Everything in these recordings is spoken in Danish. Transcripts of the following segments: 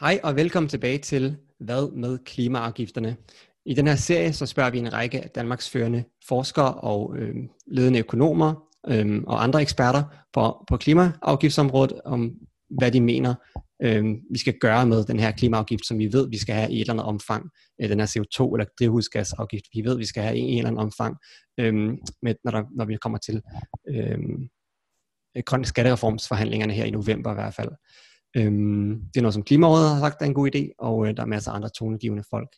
Hej og velkommen tilbage til Hvad med klimaafgifterne? I den her serie så spørger vi en række af Danmarks førende forskere og øh, ledende økonomer øh, og andre eksperter på, på klimaafgiftsområdet om, hvad de mener, øh, vi skal gøre med den her klimaafgift, som vi ved, vi skal have i et eller andet omfang, øh, den her CO2 eller drivhusgasafgift, vi ved, vi skal have i et eller andet omfang, øh, med, når, der, når vi kommer til øh, grønne skattereformsforhandlingerne her i november i hvert fald. Øhm, det er noget, som Klimarådet har sagt er en god idé, og øh, der er masser af andre tonegivende folk.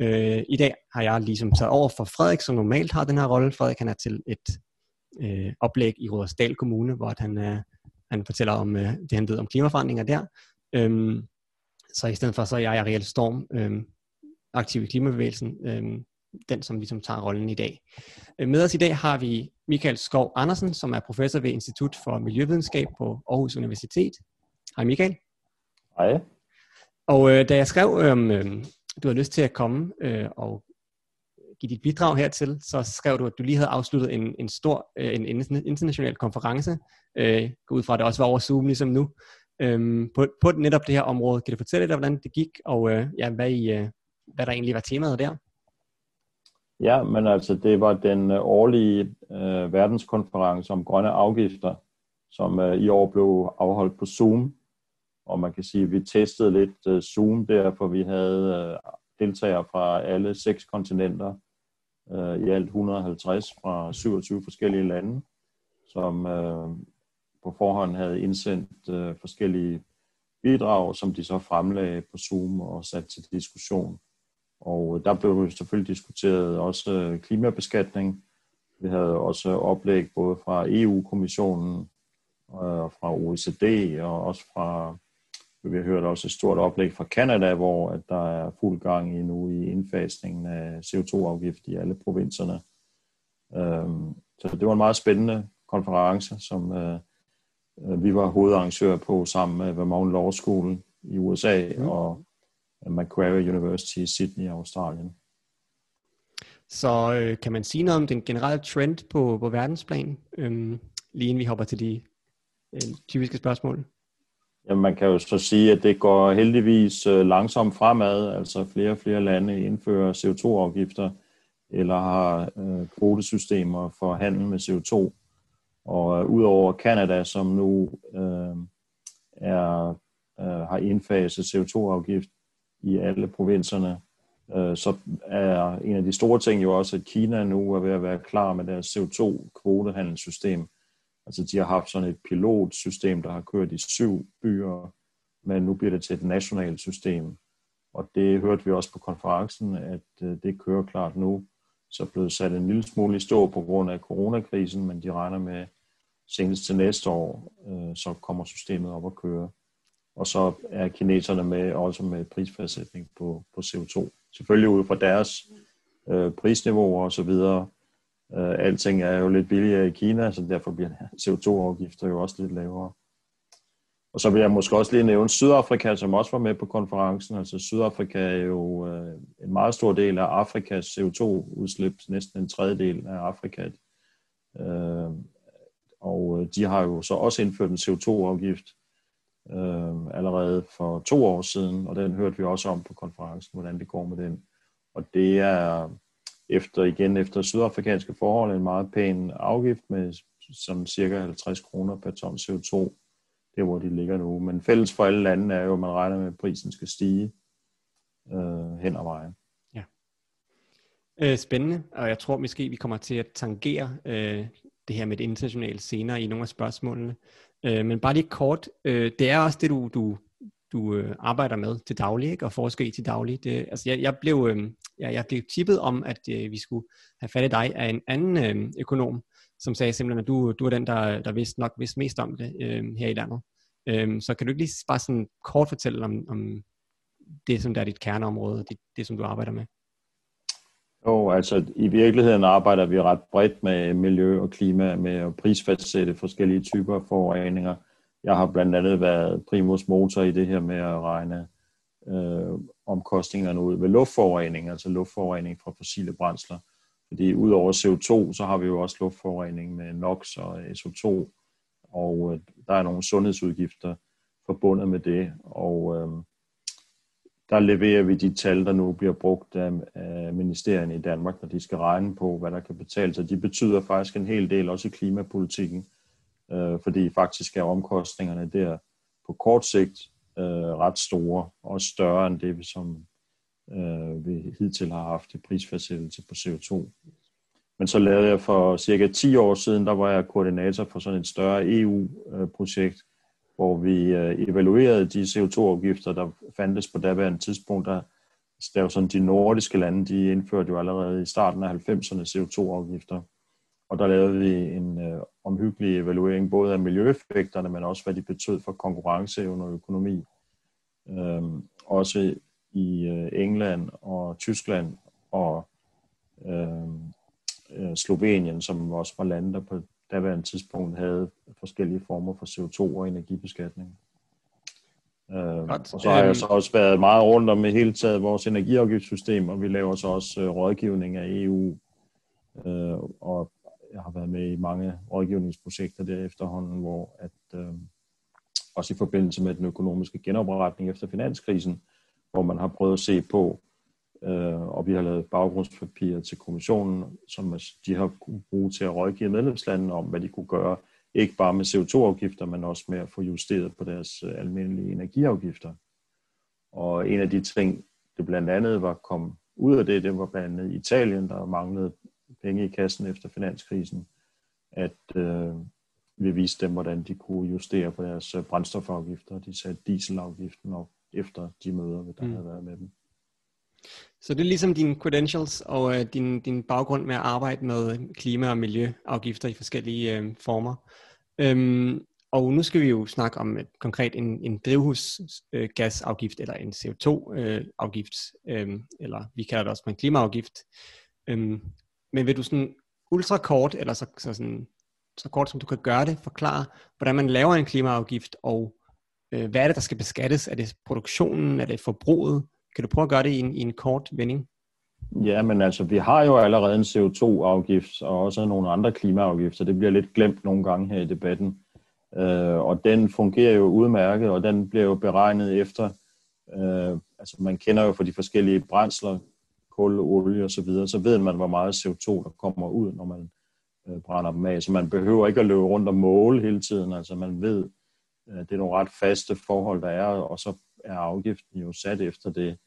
Øh, I dag har jeg ligesom taget over for Frederik, som normalt har den her rolle. Frederik han er til et øh, oplæg i Rådersdal Kommune, hvor han, øh, han fortæller om øh, det, han ved om klimaforandringer der. Øhm, så i stedet for, så er jeg Ariel Storm, øh, aktiv i klimabevægelsen, øh, den som ligesom tager rollen i dag. Øh, med os i dag har vi Michael Skov Andersen, som er professor ved Institut for Miljøvidenskab på Aarhus Universitet. Hej Michael. Hej. Og øh, da jeg skrev, øh, du havde lyst til at komme øh, og give dit bidrag hertil, så skrev du, at du lige havde afsluttet en, en stor øh, en international konference. Øh, gå ud fra, at det også var over Zoom ligesom nu. Øh, på, på netop det her område. Kan du fortælle lidt, hvordan det gik, og øh, ja, hvad, I, øh, hvad der egentlig var temaet der? Ja, men altså det var den øh, årlige øh, verdenskonference om grønne afgifter, som øh, i år blev afholdt på Zoom. Og man kan sige, at vi testede lidt øh, Zoom der, for vi havde øh, deltagere fra alle seks kontinenter, øh, i alt 150 fra 27 forskellige lande, som på forhånd havde indsendt forskellige bidrag, som de så fremlagde på Zoom og sat til diskussion. Og der blev selvfølgelig diskuteret også klimabeskatning. Vi havde også oplæg både fra EU-kommissionen og fra OECD og også fra vi har hørt også et stort oplæg fra Kanada, hvor at der er fuld gang i nu i indfasningen af CO2-afgift i alle provinserne. Øhm, så det var en meget spændende konference, som øh, øh, vi var hovedarrangør på sammen med Vermont Law School i USA mm. og Macquarie University i Sydney i Australien. Så øh, kan man sige noget om den generelle trend på, på verdensplan, øhm, lige inden vi hopper til de øh, typiske spørgsmål? Jamen, man kan jo så sige, at det går heldigvis øh, langsomt fremad. Altså flere og flere lande indfører CO2-afgifter eller har øh, kvotesystemer for handel med CO2. Og øh, udover Kanada, som nu øh, er, øh, har indfaset CO2-afgift i alle provinserne, øh, så er en af de store ting jo også, at Kina nu er ved at være klar med deres CO2-kvotehandelssystem Altså de har haft sådan et pilotsystem, der har kørt i syv byer, men nu bliver det til et nationalt system. Og det hørte vi også på konferencen, at øh, det kører klart nu. Så er blevet sat en lille smule i stå på grund af coronakrisen, men de regner med senest til næste år, øh, så kommer systemet op at køre. Og så er kineserne med også med prisfastsætning på, på CO2. Selvfølgelig ud fra deres øh, prisniveauer og så videre, Øh, alting er jo lidt billigere i Kina, så derfor bliver CO2-afgifter jo også lidt lavere. Og så vil jeg måske også lige nævne Sydafrika, som også var med på konferencen. Altså Sydafrika er jo øh, en meget stor del af Afrikas CO2-udslip, næsten en tredjedel af Afrika. Øh, og øh, de har jo så også indført en CO2-afgift øh, allerede for to år siden, og den hørte vi også om på konferencen, hvordan det går med den. Og det er efter igen efter sydafrikanske forhold en meget pæn afgift med sådan cirka 50 kroner per ton CO2, det hvor de ligger nu. Men fælles for alle lande er jo, at man regner med, at prisen skal stige øh, hen ad vejen. Ja. Øh, spændende, og jeg tror måske, vi kommer til at tangere øh, det her med det internationale senere i nogle af spørgsmålene. Øh, men bare lige kort, øh, det er også det, du, du du øh, arbejder med til daglig, ikke? og forsker i til daglig. Det, altså jeg, jeg, blev, øh, jeg, jeg blev tippet om, at øh, vi skulle have fat i dig af en anden øh, økonom, som sagde simpelthen, at du, du er den, der, der vidste nok vidste mest om det øh, her i landet. Øh, så kan du ikke lige bare sådan kort fortælle om, om det, som der er dit kerneområde, det, det som du arbejder med? Jo, altså i virkeligheden arbejder vi ret bredt med miljø og klima, med at prisfastsætte forskellige typer forureninger jeg har blandt andet været primus motor i det her med at regne øh, omkostningerne ud ved luftforurening, altså luftforurening fra fossile brændsler. Fordi udover CO2, så har vi jo også luftforurening med NOx og SO2, og øh, der er nogle sundhedsudgifter forbundet med det. Og øh, der leverer vi de tal, der nu bliver brugt af, af ministerierne i Danmark, når de skal regne på, hvad der kan betale sig. De betyder faktisk en hel del også i klimapolitikken, øh, fordi faktisk er omkostningerne der på kort sigt øh, ret store, og større end det, som øh, vi hidtil har haft i prisfastsættelse på CO2. Men så lavede jeg for cirka 10 år siden, der var jeg koordinator for sådan et større EU-projekt, hvor vi øh, evaluerede de CO2-afgifter, der fandtes på daværende tidspunkt. Der, altså, der var sådan, de nordiske lande, de indførte jo allerede i starten af 90'erne CO2-afgifter. Og der lavede vi en øh, omhyggelig evaluering både af miljøeffekterne, men også hvad de betød for konkurrenceevne og økonomi. Øhm, også i øh, England og Tyskland og øhm, øh, Slovenien, som også var lande, der på daværende tidspunkt havde forskellige former for CO2 og energibeskatning. Øh, og så har jeg så også været meget rundt om i hele taget vores energiafgiftssystem, og vi laver så også øh, rådgivning af EU, øh, og jeg har været med i mange rådgivningsprojekter der efterhånden, hvor at øh, også i forbindelse med den økonomiske genopretning efter finanskrisen, hvor man har prøvet at se på, øh, og vi har lavet baggrundspapirer til kommissionen, som de har kunne bruge til at rådgive medlemslandene om, hvad de kunne gøre, ikke bare med CO2-afgifter, men også med at få justeret på deres øh, almindelige energiafgifter. Og en af de ting, det blandt andet var kom ud af det, det var blandt andet Italien, der manglede penge i kassen efter finanskrisen, at øh, vi viste dem, hvordan de kunne justere på deres øh, brændstofafgifter. De satte dieselafgiften op efter de møder, der mm. havde været med dem. Så det er ligesom dine credentials og øh, din, din baggrund med at arbejde med klima- og miljøafgifter i forskellige øh, former. Øhm, og nu skal vi jo snakke om et, konkret en, en drivhusgasafgift eller en CO2-afgift, øh, øh, eller vi kalder det også en klimaafgift. Øhm, men vil du sådan ultra kort, eller så, så, sådan, så kort som du kan gøre det, forklare, hvordan man laver en klimaafgift, og øh, hvad er det, der skal beskattes? Er det produktionen? Er det forbruget? Kan du prøve at gøre det i en, i en kort vending? Ja, men altså, vi har jo allerede en CO2-afgift, og også nogle andre klimaafgifter. Det bliver lidt glemt nogle gange her i debatten. Øh, og den fungerer jo udmærket, og den bliver jo beregnet efter, øh, altså man kender jo for de forskellige brændsler, kul, olie og så videre, så ved man, hvor meget CO2 der kommer ud, når man øh, brænder dem af. Så man behøver ikke at løbe rundt og måle hele tiden. Altså man ved, øh, det er nogle ret faste forhold, der er, og så er afgiften jo sat efter det.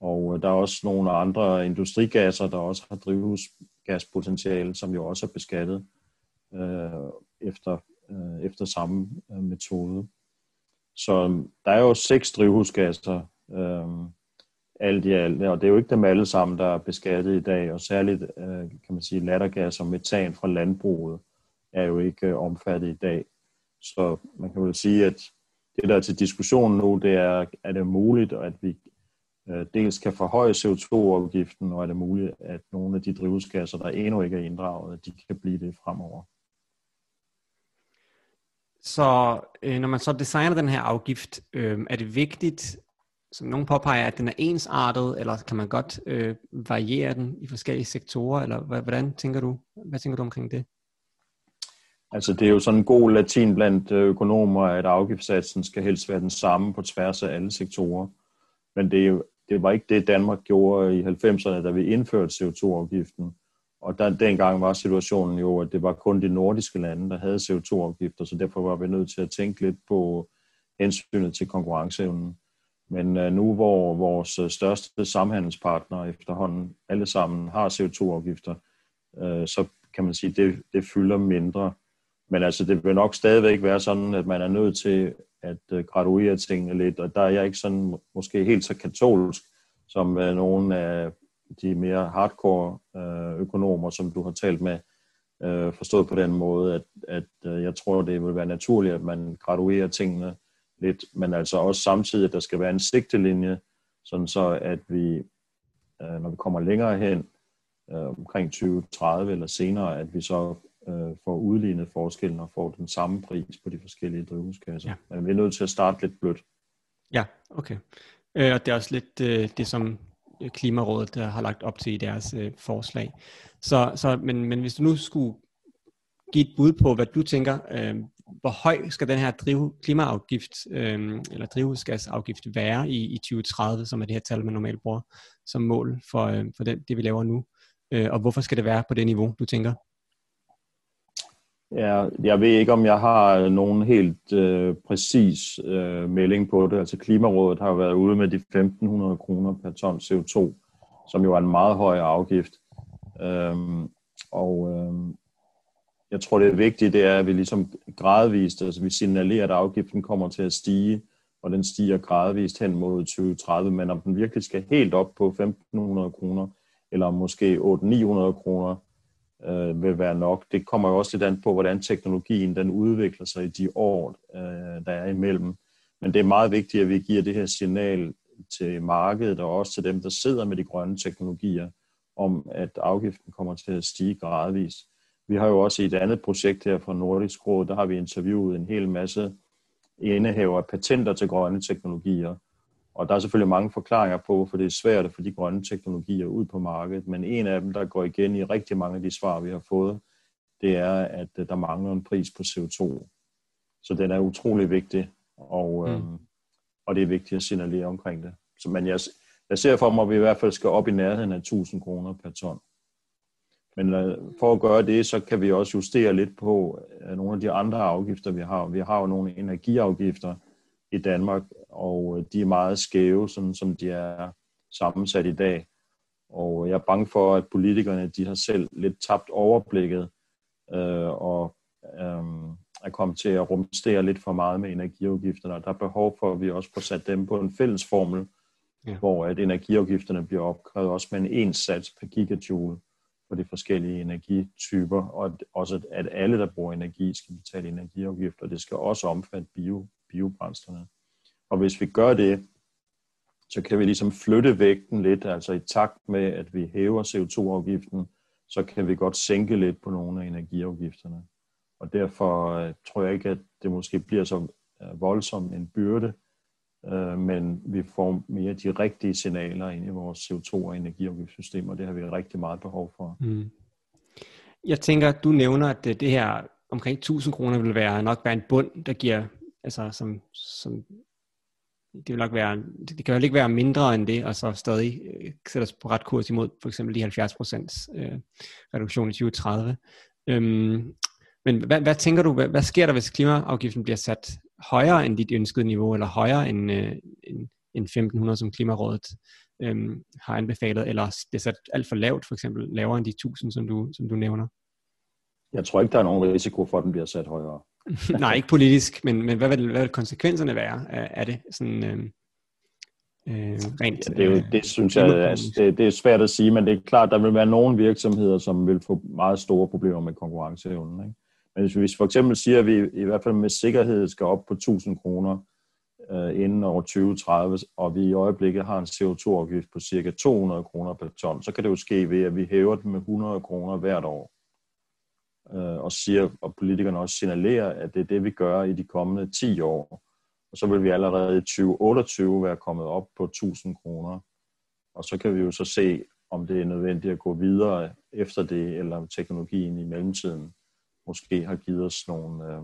Og øh, der er også nogle andre industrigasser, der også har drivhusgaspotentiale, som jo også er beskattet øh, efter, øh, efter samme øh, metode. Så øh, der er jo seks drivhusgasser, øh, alt i alt, og det er jo ikke dem alle sammen, der er beskattet i dag, og særligt, øh, kan man sige, lattergas og metan fra landbruget er jo ikke øh, omfattet i dag. Så man kan vel sige, at det, der er til diskussion nu, det er, er det muligt, at vi øh, dels kan forhøje CO2-afgiften, og er det muligt, at nogle af de drivhusgasser, der endnu ikke er inddraget, de kan blive det fremover. Så øh, når man så designer den her afgift, øh, er det vigtigt, som nogen påpeger, at den er ensartet, eller kan man godt øh, variere den i forskellige sektorer, eller hvordan tænker du, hvad tænker du omkring det? Altså det er jo sådan en god latin blandt øh, økonomer, at afgiftssatsen skal helst være den samme på tværs af alle sektorer. Men det, er jo, det var ikke det, Danmark gjorde i 90'erne, da vi indførte CO2-afgiften. Og der, dengang var situationen jo, at det var kun de nordiske lande, der havde CO2-afgifter, så derfor var vi nødt til at tænke lidt på hensynet til konkurrenceevnen. Men øh, nu hvor vores øh, største samhandelspartnere efterhånden alle sammen har CO2-afgifter, øh, så kan man sige, at det, det fylder mindre. Men altså, det vil nok stadigvæk være sådan, at man er nødt til at graduere tingene lidt, og der er jeg ikke sådan måske helt så katolsk, som nogle af de mere hardcore økonomer, som du har talt med, forstået på den måde, at, at jeg tror, det vil være naturligt, at man graduerer tingene lidt, men altså også samtidig, at der skal være en sigtelinje, sådan så at vi, uh, når vi kommer længere hen, uh, omkring 2030 eller senere, at vi så øh, får udlignet forskellen og får den samme pris på de forskellige drivhuskasser. Ja. Men vi er nødt til at starte lidt blødt. Ja, okay. Øh, og det er også lidt øh, det, som Klimarådet der har lagt op til i deres øh, forslag. Så, så, men, men hvis du nu skulle give et bud på, hvad du tænker, øh, hvor høj skal den her driv, klimaafgift øh, eller drivhusgasafgift være i, i 2030, som er det her tal, man normalt bruger som mål for, øh, for den, det, vi laver nu? Øh, og hvorfor skal det være på det niveau, du tænker? Ja, jeg ved ikke, om jeg har nogen helt øh, præcis øh, melding på det. Altså Klimarådet har været ude med de 1.500 kroner per ton CO2, som jo er en meget høj afgift. Øhm, og øhm, jeg tror, det er vigtigt, det er, at vi ligesom gradvist, altså vi signalerer, at afgiften kommer til at stige, og den stiger gradvist hen mod 2030, men om den virkelig skal helt op på 1.500 kroner, eller måske 800-900 kroner, øh, vil være nok. Det kommer jo også lidt an på, hvordan teknologien den udvikler sig i de år, øh, der er imellem. Men det er meget vigtigt, at vi giver det her signal til markedet og også til dem, der sidder med de grønne teknologier, om at afgiften kommer til at stige gradvist. Vi har jo også et andet projekt her fra Nordisk Råd, der har vi interviewet en hel masse indehaver af patenter til grønne teknologier. Og der er selvfølgelig mange forklaringer på, hvorfor det er svært at få de grønne teknologier ud på markedet. Men en af dem, der går igen i rigtig mange af de svar, vi har fået, det er, at der mangler en pris på CO2. Så den er utrolig vigtig, og, mm. øhm, og det er vigtigt at signalere omkring det. Så, men jeg, jeg ser for mig, at vi i hvert fald skal op i nærheden af 1000 kroner per ton. Men øh, for at gøre det, så kan vi også justere lidt på øh, nogle af de andre afgifter, vi har. Vi har jo nogle energiafgifter i Danmark, og øh, de er meget skæve, sådan som de er sammensat i dag. Og jeg er bange for, at politikerne de har selv lidt tabt overblikket øh, og øh, er kommet til at rumstere lidt for meget med energiafgifterne. Der er behov for, at vi også får sat dem på en fælles formel, ja. hvor at energiafgifterne bliver opkrævet også med en ens sats per gigajoule for de forskellige energityper, og også at alle, der bruger energi, skal betale energiafgifter. Det skal også omfatte bio, biobrændslerne. Og hvis vi gør det, så kan vi ligesom flytte vægten lidt, altså i takt med, at vi hæver CO2-afgiften, så kan vi godt sænke lidt på nogle af energiafgifterne. Og derfor øh, tror jeg ikke, at det måske bliver så øh, voldsom en byrde, øh, men vi får mere de rigtige signaler ind i vores CO2- og energiafgiftssystem, og det har vi rigtig meget behov for. Mm. Jeg tænker, du nævner, at det her omkring 1000 kroner vil være nok være en bund, der giver, altså som, som det vil nok være, det kan jo ikke være mindre end det, og så stadig øh, sætte os på ret kurs imod for eksempel de 70% øh, reduktion i 2030. Øhm, men hvad, hvad tænker du, hvad, hvad sker der, hvis klimaafgiften bliver sat højere end dit ønskede niveau, eller højere end, øh, end, end 1500, som Klimarådet øh, har anbefalet, eller bliver sat alt for lavt, for eksempel lavere end de 1000, som du, som du nævner? Jeg tror ikke, der er nogen risiko for, at den bliver sat højere. Nej, ikke politisk, men, men hvad, vil, hvad vil konsekvenserne være af, af det? Sådan, øh, øh, rent, ja, det, er jo, det synes jeg, altså, det, det er svært at sige, men det er klart, der vil være nogle virksomheder, som vil få meget store problemer med konkurrenceevnen. Ikke? Men hvis vi for eksempel siger, at vi i hvert fald med sikkerhed skal op på 1000 kroner øh, inden år 2030, og vi i øjeblikket har en CO2-afgift på cirka 200 kroner per ton, så kan det jo ske ved, at vi hæver den med 100 kroner hvert år. Øh, og siger, og politikerne også signalerer, at det er det, vi gør i de kommende 10 år. Og så vil vi allerede i 2028 være kommet op på 1000 kroner. Og så kan vi jo så se, om det er nødvendigt at gå videre efter det, eller om teknologien i mellemtiden måske har givet os nogle, øh,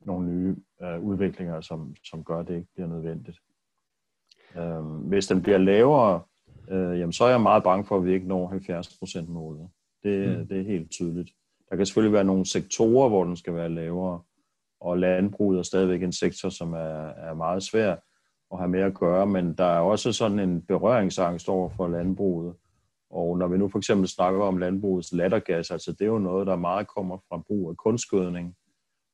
nogle nye øh, udviklinger, som, som gør, at det ikke bliver nødvendigt. Øh, hvis den bliver lavere, øh, jamen, så er jeg meget bange for, at vi ikke når 70% målet. Det, mm. det er helt tydeligt. Der kan selvfølgelig være nogle sektorer, hvor den skal være lavere, og landbruget er stadigvæk en sektor, som er, er meget svær at have med at gøre, men der er også sådan en berøringsangst over for landbruget, og når vi nu for eksempel snakker om landbrugets lattergas, altså det er jo noget, der meget kommer fra brug af kunstgødning.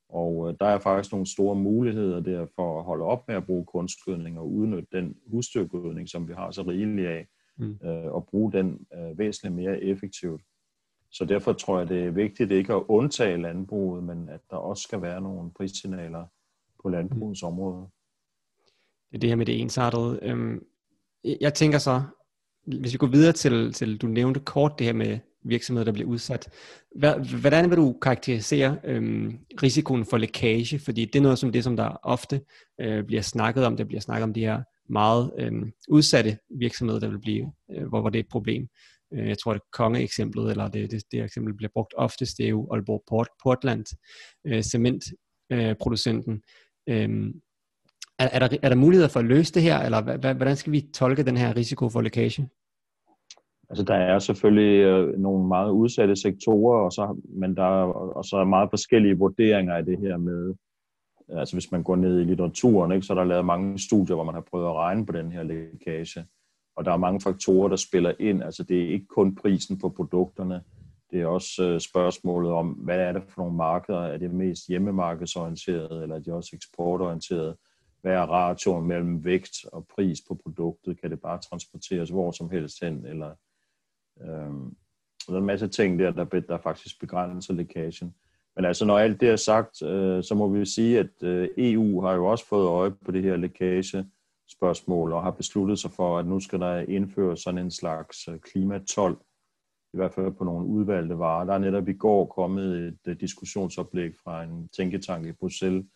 Og øh, der er faktisk nogle store muligheder der for at holde op med at bruge kunstgødning og udnytte den husdyrgødning, som vi har så rigeligt af, mm. øh, og bruge den øh, væsentligt mere effektivt. Så derfor tror jeg, det er vigtigt ikke at undtage landbruget, men at der også skal være nogle prissignaler på landbrugets mm. område. Det er det her med det ensartede. Øhm, jeg tænker så, hvis vi går videre til, til, du nævnte kort det her med virksomheder, der bliver udsat. Hvordan vil du karakterisere øhm, risikoen for lækage? Fordi det er noget som det, som der ofte øh, bliver snakket om. Der bliver snakket om de her meget øhm, udsatte virksomheder, der vil blive, øh, hvor, hvor det er et problem. Øh, jeg tror, det kongeeksemplet, eller det, det, det eksempel bliver brugt oftest, det er jo Aalborg Port, Portland, øh, cementproducenten. Øh, øh, er, er, der, er der muligheder for at løse det her, eller hvordan skal vi tolke den her risiko for lækage? Altså, der er selvfølgelig øh, nogle meget udsatte sektorer, og så, men der er, og så er meget forskellige vurderinger af det her med, altså hvis man går ned i litteraturen, ikke, så er der lavet mange studier, hvor man har prøvet at regne på den her lækage. Og der er mange faktorer, der spiller ind. Altså det er ikke kun prisen på produkterne, det er også øh, spørgsmålet om, hvad er det for nogle markeder? Er det mest hjemmemarkedsorienteret, eller er de også eksportorienteret? Hvad er ratioen mellem vægt og pris på produktet? Kan det bare transporteres hvor som helst hen? Eller, øhm, der er en masse ting der, der, der faktisk begrænser lækagen. Men altså, når alt det er sagt, øh, så må vi sige, at øh, EU har jo også fået øje på det her lækage spørgsmål og har besluttet sig for, at nu skal der indføres sådan en slags øh, klimatol, i hvert fald på nogle udvalgte varer. Der er netop i går kommet et uh, diskussionsoplæg fra en tænketank i Bruxelles,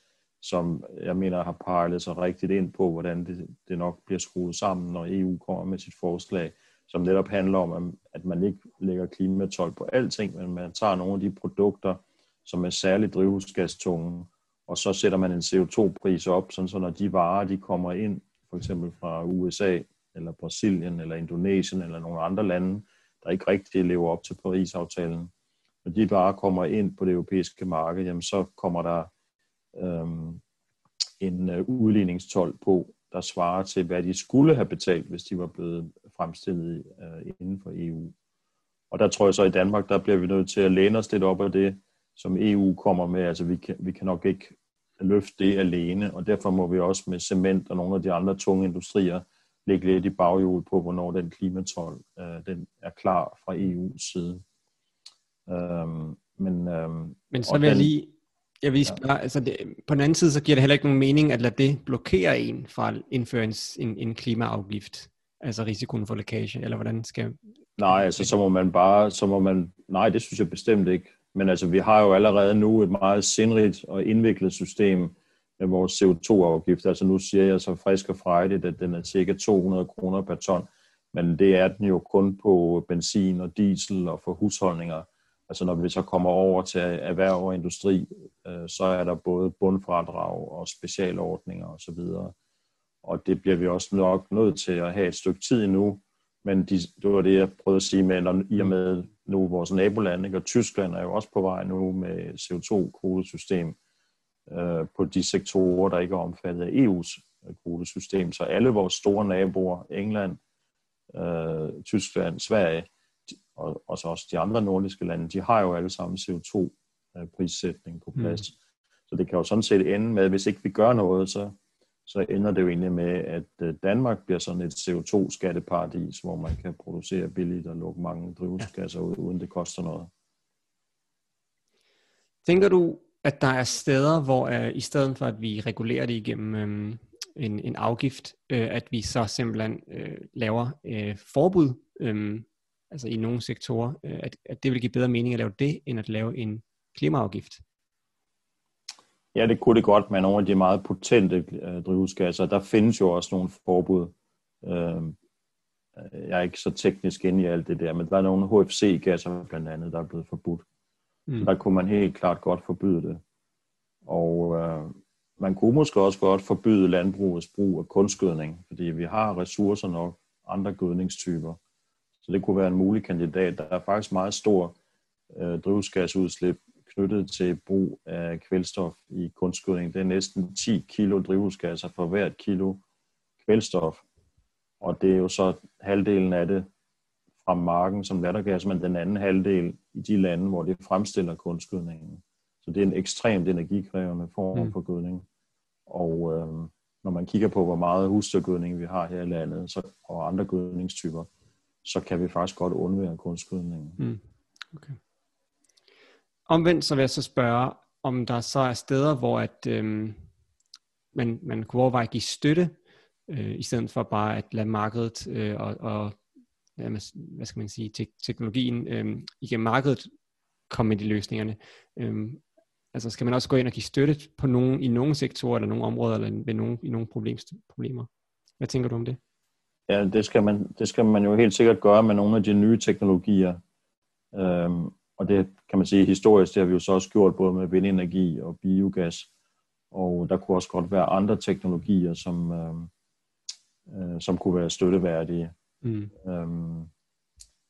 som jeg mener har pejlet sig rigtigt ind på, hvordan det, det nok bliver skruet sammen, når EU kommer med sit forslag, som netop handler om, at man ikke lægger klimatol på alting, men man tager nogle af de produkter, som er særligt drivhusgastunge, og så sætter man en CO2-pris op, sådan så når de varer de kommer ind, for eksempel fra USA, eller Brasilien, eller Indonesien, eller nogle andre lande, der ikke rigtig lever op til Paris-aftalen, når de varer kommer ind på det europæiske marked, jamen så kommer der øhm, en øh, udligningstol på, der svarer til, hvad de skulle have betalt, hvis de var blevet fremstillet øh, inden for EU. Og der tror jeg så i Danmark, der bliver vi nødt til at læne os lidt op af det, som EU kommer med. Altså vi kan, vi kan nok ikke løfte det alene, og derfor må vi også med cement og nogle af de andre tunge industrier lægge lidt i baghjul på, hvornår den klimatol øh, den er klar fra EU's side. Øhm, men, øhm, men så vil jeg lige, jeg vil spørge, ja. altså det, på den anden side, så giver det heller ikke nogen mening at lade det blokere en fra at indføre en, en, en klimaafgift, altså risikoen for lækage, eller hvordan skal... Nej, altså så må man bare, så må man, nej, det synes jeg bestemt ikke. Men altså, vi har jo allerede nu et meget sindrigt og indviklet system med vores CO2-afgift. Altså nu siger jeg så frisk og frejdigt, at den er cirka 200 kroner per ton, men det er den jo kun på benzin og diesel og for husholdninger. Altså når vi så kommer over til erhverv og industri, øh, så er der både bundfradrag og specialordninger osv. Og, og det bliver vi også nok nødt til at have et stykke tid endnu. Men de, det var det, jeg prøvede at sige med, når, i og med nu vores naboland, ikke? og Tyskland er jo også på vej nu med CO2-kvotesystem øh, på de sektorer, der ikke er omfattet af EU's øh, kvotesystem. Så alle vores store naboer, England, øh, Tyskland, Sverige, og, og så også de andre nordiske lande, de har jo alle sammen CO2-prissætning på plads. Mm. Så det kan jo sådan set ende med, at hvis ikke vi gør noget, så, så ender det jo egentlig med, at øh, Danmark bliver sådan et CO2-skatteparadis, hvor man kan producere billigt og lukke mange drivhusgasser ud, uden det koster noget. Tænker du, at der er steder, hvor uh, i stedet for at vi regulerer det igennem um, en, en afgift, uh, at vi så simpelthen uh, laver uh, forbud, um, altså i nogle sektorer, uh, at, at det vil give bedre mening at lave det, end at lave en klimaafgift? Ja, det kunne det godt med nogle af de meget potente uh, drivhusgasser. Der findes jo også nogle forbud. Uh, jeg er ikke så teknisk inde i alt det der, men der er nogle HFC-gasser blandt andet, der er blevet forbudt. Mm. Så der kunne man helt klart godt forbyde det. Og øh, man kunne måske også godt forbyde landbrugets brug af kunstgødning, fordi vi har ressourcer nok, andre gødningstyper. Så det kunne være en mulig kandidat. Der er faktisk meget stor øh, drivhusgasudslip knyttet til brug af kvælstof i kunstgødning. Det er næsten 10 kilo drivhusgasser for hvert kilo kvælstof. Og det er jo så halvdelen af det fra marken som lattergas, men den anden halvdel i de lande, hvor det fremstiller kunstgødningen. Så det er en ekstremt energikrævende form mm. for gødning. Og øh, når man kigger på, hvor meget husdyrgødning vi har her i landet, så, og andre gødningstyper, så kan vi faktisk godt undvære kunstgødningen. Mm. Okay. Omvendt så vil jeg så spørge, om der så er steder, hvor at, øhm, man, man kunne overveje at give støtte, øh, i stedet for bare at lade markedet øh, og, og hvad skal man sige, te- teknologien øh, igennem markedet komme med de løsningerne. Øh, altså skal man også gå ind og give støtte på nogen, i nogle sektorer eller nogle områder eller ved nogen, i nogle problems, problemer? Hvad tænker du om det? Ja, det skal, man, det skal man jo helt sikkert gøre med nogle af de nye teknologier. Øhm, og det kan man sige historisk, det har vi jo så også gjort både med vindenergi og biogas. Og der kunne også godt være andre teknologier, som, øhm, øh, som kunne være støtteværdige. Mm. Øhm,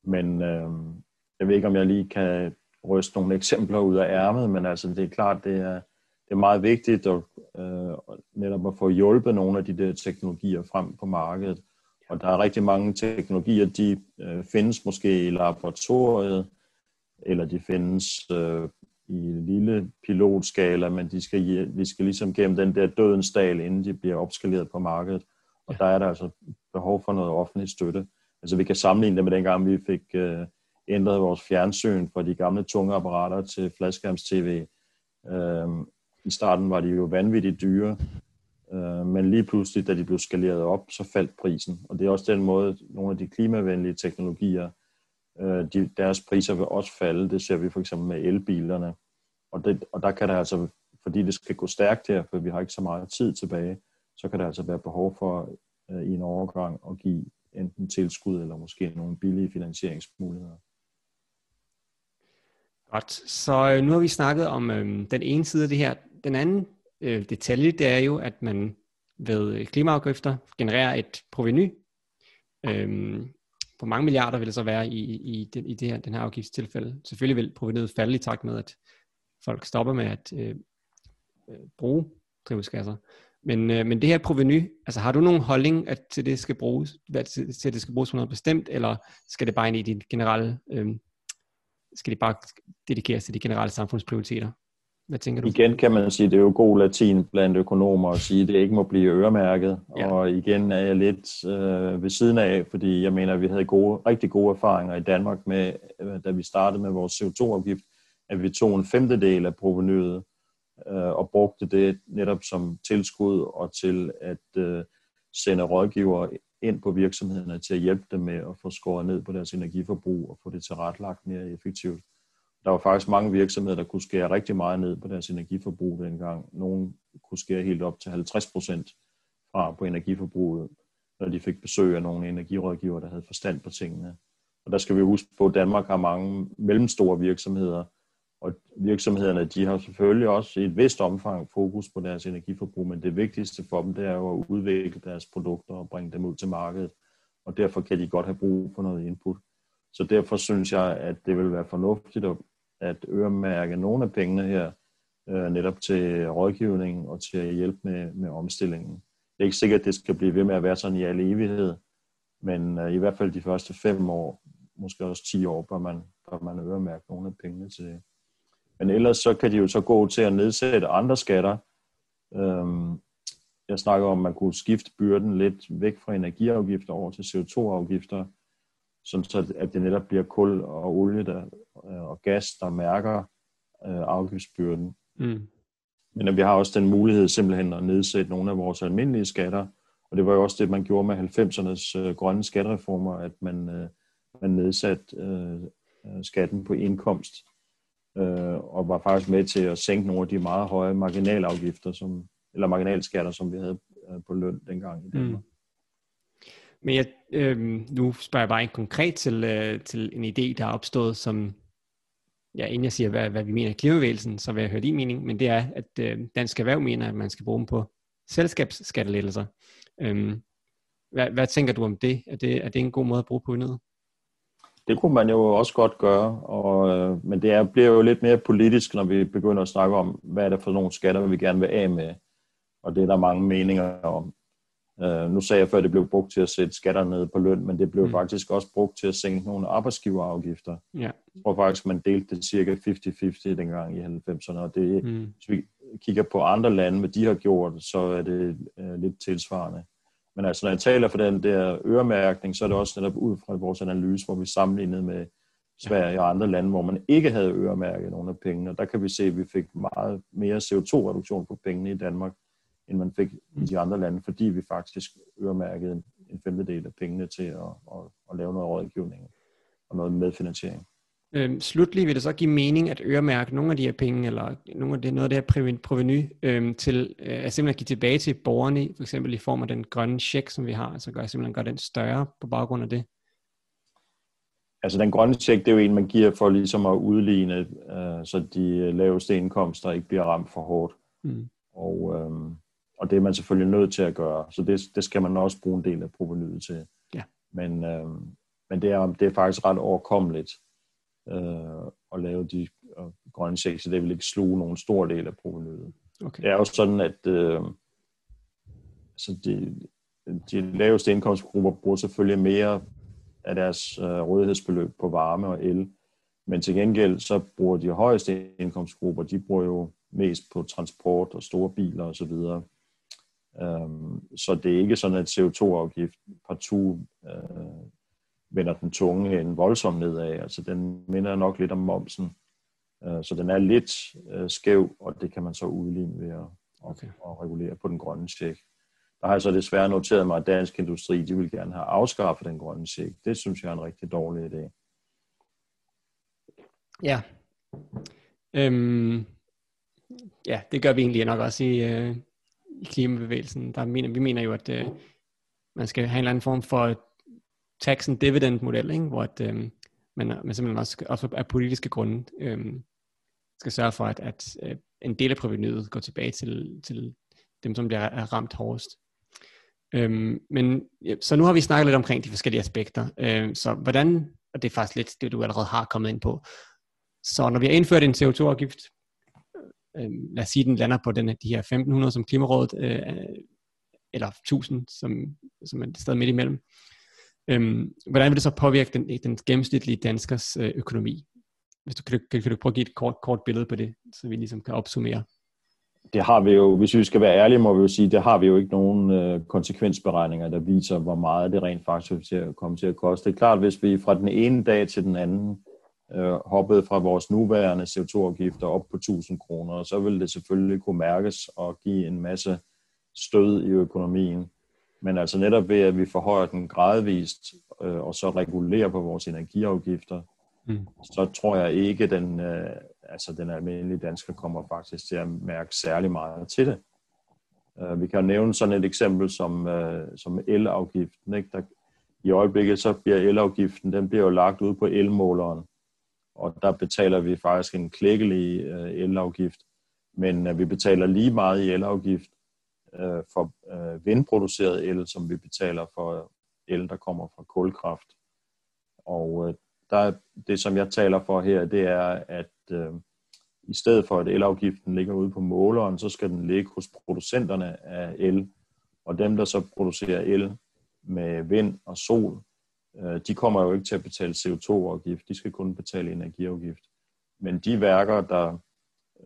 men øhm, jeg ved ikke, om jeg lige kan ryste nogle eksempler ud af ærmet, men altså det er klart, det er, det er meget vigtigt at, øh, netop at få hjulpet nogle af de der teknologier frem på markedet. Og der er rigtig mange teknologier, de øh, findes måske i laboratoriet, eller de findes øh, i lille pilotskala, men de skal, de skal ligesom gennem den der dødens dal, inden de bliver opskaleret på markedet. Og ja. der er der altså behov for noget offentlig støtte. Altså vi kan sammenligne det med dengang, vi fik øh, ændret vores fjernsyn fra de gamle tunge apparater til fladskærms-tv. Øh, I starten var de jo vanvittigt dyre, øh, men lige pludselig, da de blev skaleret op, så faldt prisen. Og det er også den måde, nogle af de klimavenlige teknologier, øh, de, deres priser vil også falde. Det ser vi for eksempel med elbilerne. Og, det, og der kan der altså, fordi det skal gå stærkt her, for vi har ikke så meget tid tilbage, så kan der altså være behov for øh, i en overgang at give enten tilskud eller måske nogle billige finansieringsmuligheder. Godt. Så øh, nu har vi snakket om øh, den ene side af det her. Den anden øh, detalje, det er jo, at man ved klimaafgifter genererer et proveny. Øhm, hvor mange milliarder vil det så være i, i, den, i det her, den her afgiftstilfælde? Selvfølgelig vil provenyet falde i takt med, at folk stopper med at øh, øh bruge drivhusgasser. Men, øh, men det her proveny, altså har du nogen holdning at til det skal bruges, hvad, til, til det skal bruges for noget bestemt, eller skal det bare ind i din generelle, øh, skal det bare dedikeres til de generelle samfundsprioriteter? Hvad tænker du? Igen kan man sige, det er jo god latin blandt økonomer at sige, at det ikke må blive øremærket. Ja. Og igen er jeg lidt øh, ved siden af, fordi jeg mener, at vi havde gode, rigtig gode erfaringer i Danmark med, øh, da vi startede med vores CO2-afgift, at vi tog en femtedel af provenyet øh, og brugte det netop som tilskud og til at øh, sende rådgivere ind på virksomhederne til at hjælpe dem med at få skåret ned på deres energiforbrug og få det tilrettelagt mere effektivt. Der var faktisk mange virksomheder, der kunne skære rigtig meget ned på deres energiforbrug dengang. Nogle kunne skære helt op til 50 procent fra på energiforbruget, når de fik besøg af nogle energirådgiver, der havde forstand på tingene. Og der skal vi huske på, at Danmark har mange mellemstore virksomheder, og virksomhederne, de har selvfølgelig også i et vist omfang fokus på deres energiforbrug, men det vigtigste for dem, det er jo at udvikle deres produkter og bringe dem ud til markedet. Og derfor kan de godt have brug for noget input. Så derfor synes jeg, at det vil være fornuftigt at, at øremærke nogle af pengene her, øh, netop til rådgivning og til at hjælpe med, med omstillingen. Det er ikke sikkert, at det skal blive ved med at være sådan i al evighed, men øh, i hvert fald de første fem år, måske også 10 år, bør man, bør man øremærke nogle af pengene til, men ellers så kan de jo så gå til at nedsætte andre skatter. Øhm, jeg snakker om, at man kunne skifte byrden lidt væk fra energiafgifter over til CO2-afgifter, sådan så at det netop bliver kul og olie der, øh, og gas, der mærker øh, afgiftsbyrden. Mm. Men vi har også den mulighed simpelthen at nedsætte nogle af vores almindelige skatter, og det var jo også det, man gjorde med 90'ernes øh, grønne skattereformer, at man, øh, man nedsatte øh, øh skatten på indkomst øh, og var faktisk med til at sænke nogle af de meget høje marginalafgifter, som, eller marginalskatter, som vi havde øh, på løn dengang i Danmark. Mm. Men jeg, øh, nu spørger jeg bare en konkret til, øh, til en idé, der er opstået, som, ja, inden jeg siger, hvad, hvad vi mener i klimabevægelsen, så vil jeg høre din mening, men det er, at øh, Dansk Erhverv mener, at man skal bruge dem på selskabsskattelettelser. Øh, hvad, hvad tænker du om det? Er, det? er det en god måde at bruge på noget? Det kunne man jo også godt gøre, og, øh, men det er, bliver jo lidt mere politisk, når vi begynder at snakke om, hvad er det for nogle skatter, vi gerne vil af med. Og det er der mange meninger om. Uh, nu sagde jeg før, at det blev brugt til at sætte skatter ned på løn, men det blev mm. faktisk også brugt til at sænke nogle arbejdsgiverafgifter. Ja. Jeg tror faktisk, man delte det cirka 50-50 dengang i 90'erne, og det, mm. hvis vi kigger på andre lande, hvad de har gjort, så er det uh, lidt tilsvarende. Men altså, når jeg taler for den der øremærkning, så er det også netop ud fra vores analyse, hvor vi sammenlignede med Sverige og andre lande, hvor man ikke havde øremærket nogle af pengene. Og der kan vi se, at vi fik meget mere CO2-reduktion på pengene i Danmark, end man fik i de andre lande, fordi vi faktisk øremærkede en femtedel af pengene til at, at, at lave noget rådgivning og noget medfinansiering. Øhm, slutlig vil det så give mening at øremærke nogle af de her penge, eller nogle af det, noget af det her proveny, øhm, til øh, at simpelthen give tilbage til borgerne, for eksempel i form af den grønne check, som vi har, altså gør, simpelthen gør den større på baggrund af det? Altså den grønne check, det er jo en, man giver for ligesom at udligne, øh, så de laveste indkomster ikke bliver ramt for hårdt. Mm. Og, øh, og det er man selvfølgelig nødt til at gøre, så det, det skal man også bruge en del af provenyet til. Ja. Men, øh, men det, er, det er faktisk ret overkommeligt øh, at lave de øh, grønne checks, så det vil ikke sluge nogen stor del af provenyet. Okay. Det er jo sådan, at øh, altså de, de laveste indkomstgrupper bruger selvfølgelig mere af deres øh, rådighedsbeløb på varme og el, men til gengæld så bruger de højeste indkomstgrupper, de bruger jo mest på transport og store biler osv. Um, så det er ikke sådan, at CO2-afgift partout uh, vender den tunge en voldsomt nedad. Altså den minder nok lidt om momsen. Uh, så den er lidt uh, skæv, og det kan man så udligne ved at, okay. at regulere på den grønne check. Der har jeg så desværre noteret mig, at dansk industri, de vil gerne have afskaffet den grønne check. Det synes jeg er en rigtig dårlig idé. Ja. Øhm, ja, det gør vi egentlig nok også i, øh, i klimabevægelsen. Der mener, vi mener jo, at øh, man skal have en eller anden form for tax and dividend model, ikke? hvor at, øh, man, man simpelthen også, også af politiske grunde øh, skal sørge for, at, at øh, en del af provenyet går tilbage til, til dem, som bliver ramt hårdest. Øhm, men så nu har vi snakket lidt omkring de forskellige aspekter. Øhm, så hvordan, og det er faktisk lidt det, du allerede har kommet ind på. Så når vi har indført en CO2-afgift, øh, lad os sige, den lander på den, de her 1500 som Klimarådet, øh, eller 1000, som, som er sted midt imellem. Øh, hvordan vil det så påvirke den, den gennemsnitlige danskers øh, økonomi? Hvis du, kan, kan, kan du prøve at give et kort, kort billede på det, så vi ligesom kan opsummere? Det har vi jo, hvis vi skal være ærlige, må vi jo sige, det har vi jo ikke nogen øh, konsekvensberegninger, der viser, hvor meget det rent faktisk til at komme til at koste. Det er klart, hvis vi fra den ene dag til den anden øh, hoppet fra vores nuværende CO2-afgifter op på 1000 kroner, så vil det selvfølgelig kunne mærkes og give en masse stød i økonomien. Men altså netop ved, at vi forhøjer den gradvist, øh, og så regulerer på vores energiafgifter, mm. så tror jeg ikke, at den, øh, altså den almindelige dansker kommer faktisk til at mærke særlig meget til det. Uh, vi kan nævne sådan et eksempel som, uh, som elafgiften. Ikke? Der, I øjeblikket så bliver elafgiften, den bliver jo lagt ud på elmåleren og der betaler vi faktisk en klækkelig øh, elafgift, men øh, vi betaler lige meget i elafgift øh, for øh, vindproduceret el, som vi betaler for el, der kommer fra kulkraft. Og øh, der, det, som jeg taler for her, det er, at øh, i stedet for, at elafgiften ligger ude på måleren, så skal den ligge hos producenterne af el. Og dem, der så producerer el med vind og sol, de kommer jo ikke til at betale CO2-afgift, de skal kun betale energiafgift. Men de værker, der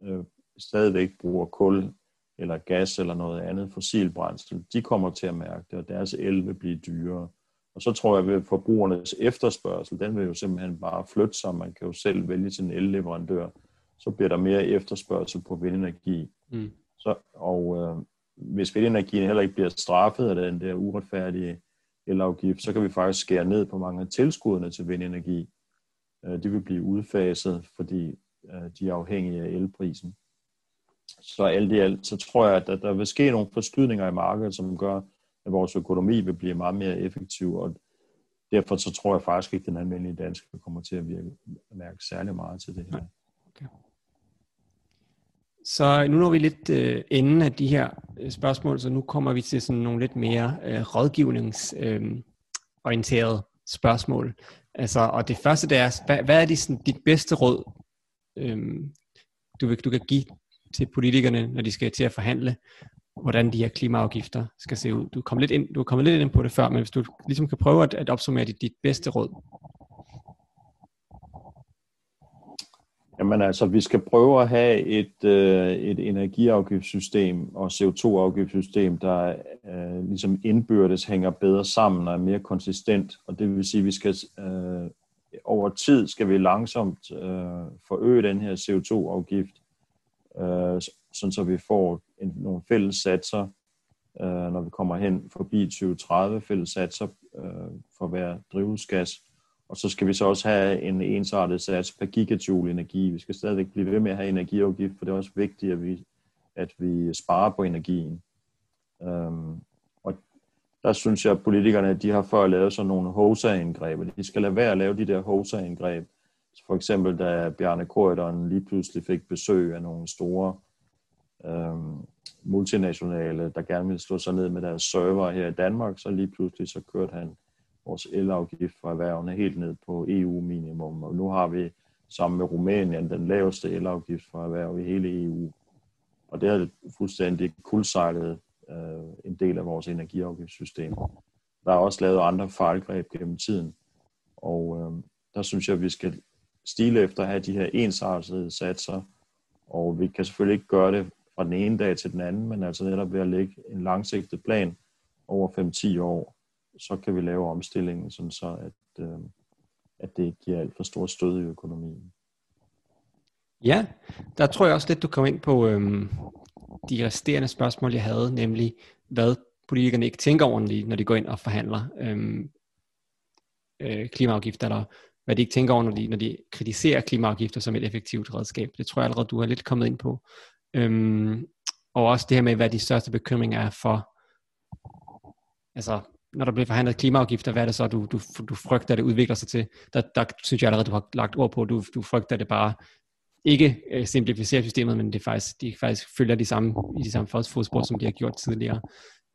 øh, stadigvæk bruger kul eller gas eller noget andet fossilbrændsel, de kommer til at mærke det, og deres el vil blive dyrere. Og så tror jeg, at forbrugernes efterspørgsel, den vil jo simpelthen bare flytte sig. Man kan jo selv vælge sin elleverandør. Så bliver der mere efterspørgsel på vindenergi. Mm. Så, og øh, hvis vindenergien heller ikke bliver straffet af den der uretfærdige elafgift, så kan vi faktisk skære ned på mange af tilskuddene til vindenergi. Øh, de vil blive udfaset, fordi øh, de er afhængige af elprisen. Så alt i alt, så tror jeg, at der vil ske nogle forskydninger i markedet, som gør, at vores økonomi vil blive meget mere effektiv, og derfor så tror jeg faktisk ikke, at den almindelige danske kommer til at virke, mærke særlig meget til det her. Så nu når vi lidt øh, enden af de her øh, spørgsmål, så nu kommer vi til sådan nogle lidt mere øh, rådgivningsorienterede øh, spørgsmål. Altså, og det første det er, hvad, hvad er det, sådan, dit bedste råd, øh, du, vil, du kan give til politikerne, når de skal til at forhandle, hvordan de her klimaafgifter skal se ud? Du kom lidt ind, du er kommet lidt ind på det før, men hvis du ligesom kan prøve at, at opsummere dit, dit bedste råd. Jamen altså, vi skal prøve at have et, øh, et energiafgiftssystem og CO2-afgiftssystem, der øh, ligesom indbyrdes hænger bedre sammen og er mere konsistent. Og det vil sige, at vi skal øh, over tid skal vi langsomt øh, forøge den her CO2-afgift, øh, sådan så vi får en, nogle fælles satser, øh, når vi kommer hen forbi 2030 fælles satser øh, for hver drivhusgas og så skal vi så også have en ensartet sats per gigajoule energi. Vi skal stadigvæk blive ved med at have energiafgift, for det er også vigtigt, at vi, at vi sparer på energien. Øhm, og der synes jeg, at politikerne de har før lavet sådan nogle HOSA-indgreb, de skal lade være at lave de der HOSA-indgreb. For eksempel da Bjarne Korydon lige pludselig fik besøg af nogle store øhm, multinationale, der gerne ville slå sig ned med deres server her i Danmark, så lige pludselig så kørte han vores elafgift for erhvervene helt ned på EU-minimum, og nu har vi sammen med Rumænien den laveste elafgift for erhverv i hele EU. Og det er fuldstændig kuldsejlet øh, en del af vores energiafgiftssystem. Der er også lavet andre fejlgreb gennem tiden, og øh, der synes jeg, at vi skal stile efter at have de her ensartede satser, og vi kan selvfølgelig ikke gøre det fra den ene dag til den anden, men altså netop ved at lægge en langsigtet plan over 5-10 år, så kan vi lave omstillingen, sådan så at, øh, at det ikke giver alt for stor stød i økonomien. Ja, der tror jeg også lidt, du kom ind på øh, de resterende spørgsmål, jeg havde, nemlig hvad politikerne ikke tænker ordentligt, når de går ind og forhandler øh, øh, klimaafgifter, eller hvad de ikke tænker over, når de, når de kritiserer klimaafgifter som et effektivt redskab. Det tror jeg allerede, du har lidt kommet ind på. Øhm, og også det her med, hvad de største bekymringer er for, altså når der bliver forhandlet klimaafgifter, hvad er det så, du, du, du frygter, at det udvikler sig til? Der, der synes jeg allerede, du har lagt ord på, du, du frygter, at det bare ikke øh, simplificerer systemet, men det faktisk, de faktisk følger de samme, i de samme fodspor, som de har gjort tidligere.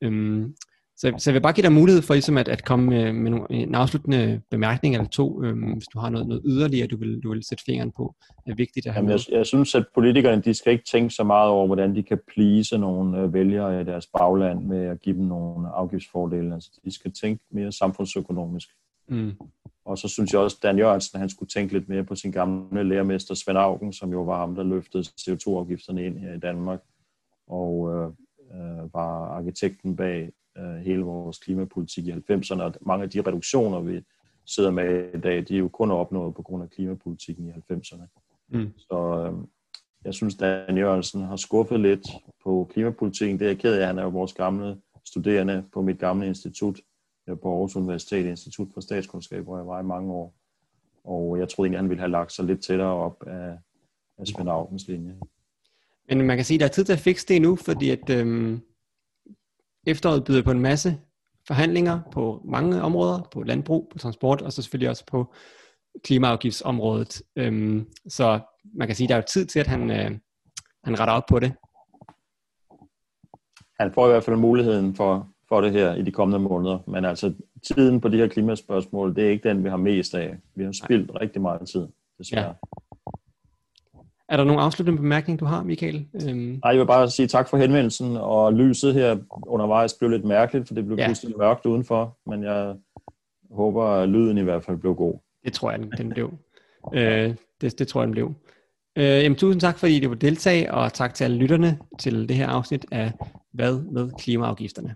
Øhm, så, så jeg vil bare give dig mulighed for ligesom at, at komme med, med nogle, en afsluttende bemærkning eller to, øhm, hvis du har noget, noget yderligere, du vil, du vil sætte fingeren på, er vigtigt at have Jamen, jeg, jeg synes, at politikerne de skal ikke tænke så meget over, hvordan de kan plise nogle øh, vælgere i deres bagland med at give dem nogle afgiftsfordele. Altså, de skal tænke mere samfundsøkonomisk. Mm. Og så synes jeg også, at Dan Jørgensen han skulle tænke lidt mere på sin gamle lærermester Svend Augen, som jo var ham, der løftede CO2-afgifterne ind her i Danmark, og øh, øh, var arkitekten bag øh, hele vores klimapolitik i 90'erne, og mange af de reduktioner, vi sidder med i dag, de er jo kun opnået på grund af klimapolitikken i 90'erne. Mm. Så øh, jeg synes, Dan Jørgensen har skuffet lidt på klimapolitikken. Det er jeg ked af. Han er jo vores gamle studerende på mit gamle institut på Aarhus Universitet, Institut for Statskundskab, hvor jeg var i mange år. Og jeg troede egentlig, han ville have lagt sig lidt tættere op af, af Svend Augens linje. Men man kan sige, at der er tid til at fikse det nu, fordi at øhm, efteråret byder på en masse forhandlinger på mange områder, på landbrug, på transport, og så selvfølgelig også på klimaafgiftsområdet. Øhm, så man kan sige, at der er jo tid til, at han, øh, han retter op på det. Han får i hvert fald muligheden for, for det her i de kommende måneder, men altså tiden på de her klimaspørgsmål, det er ikke den, vi har mest af. Vi har spildt Nej. rigtig meget tid, desværre. Ja. Er der nogen afsluttende bemærkning, du har, Michael? Øhm... Nej, jeg vil bare sige tak for henvendelsen, og lyset her undervejs blev lidt mærkeligt, for det blev ja. pludselig mørkt udenfor, men jeg håber, at lyden i hvert fald blev god. Det tror jeg, den blev. øh, det, det tror jeg, den blev. Øh, jamen, tusind tak, fordi du vil deltage, og tak til alle lytterne til det her afsnit af Hvad med klimaafgifterne?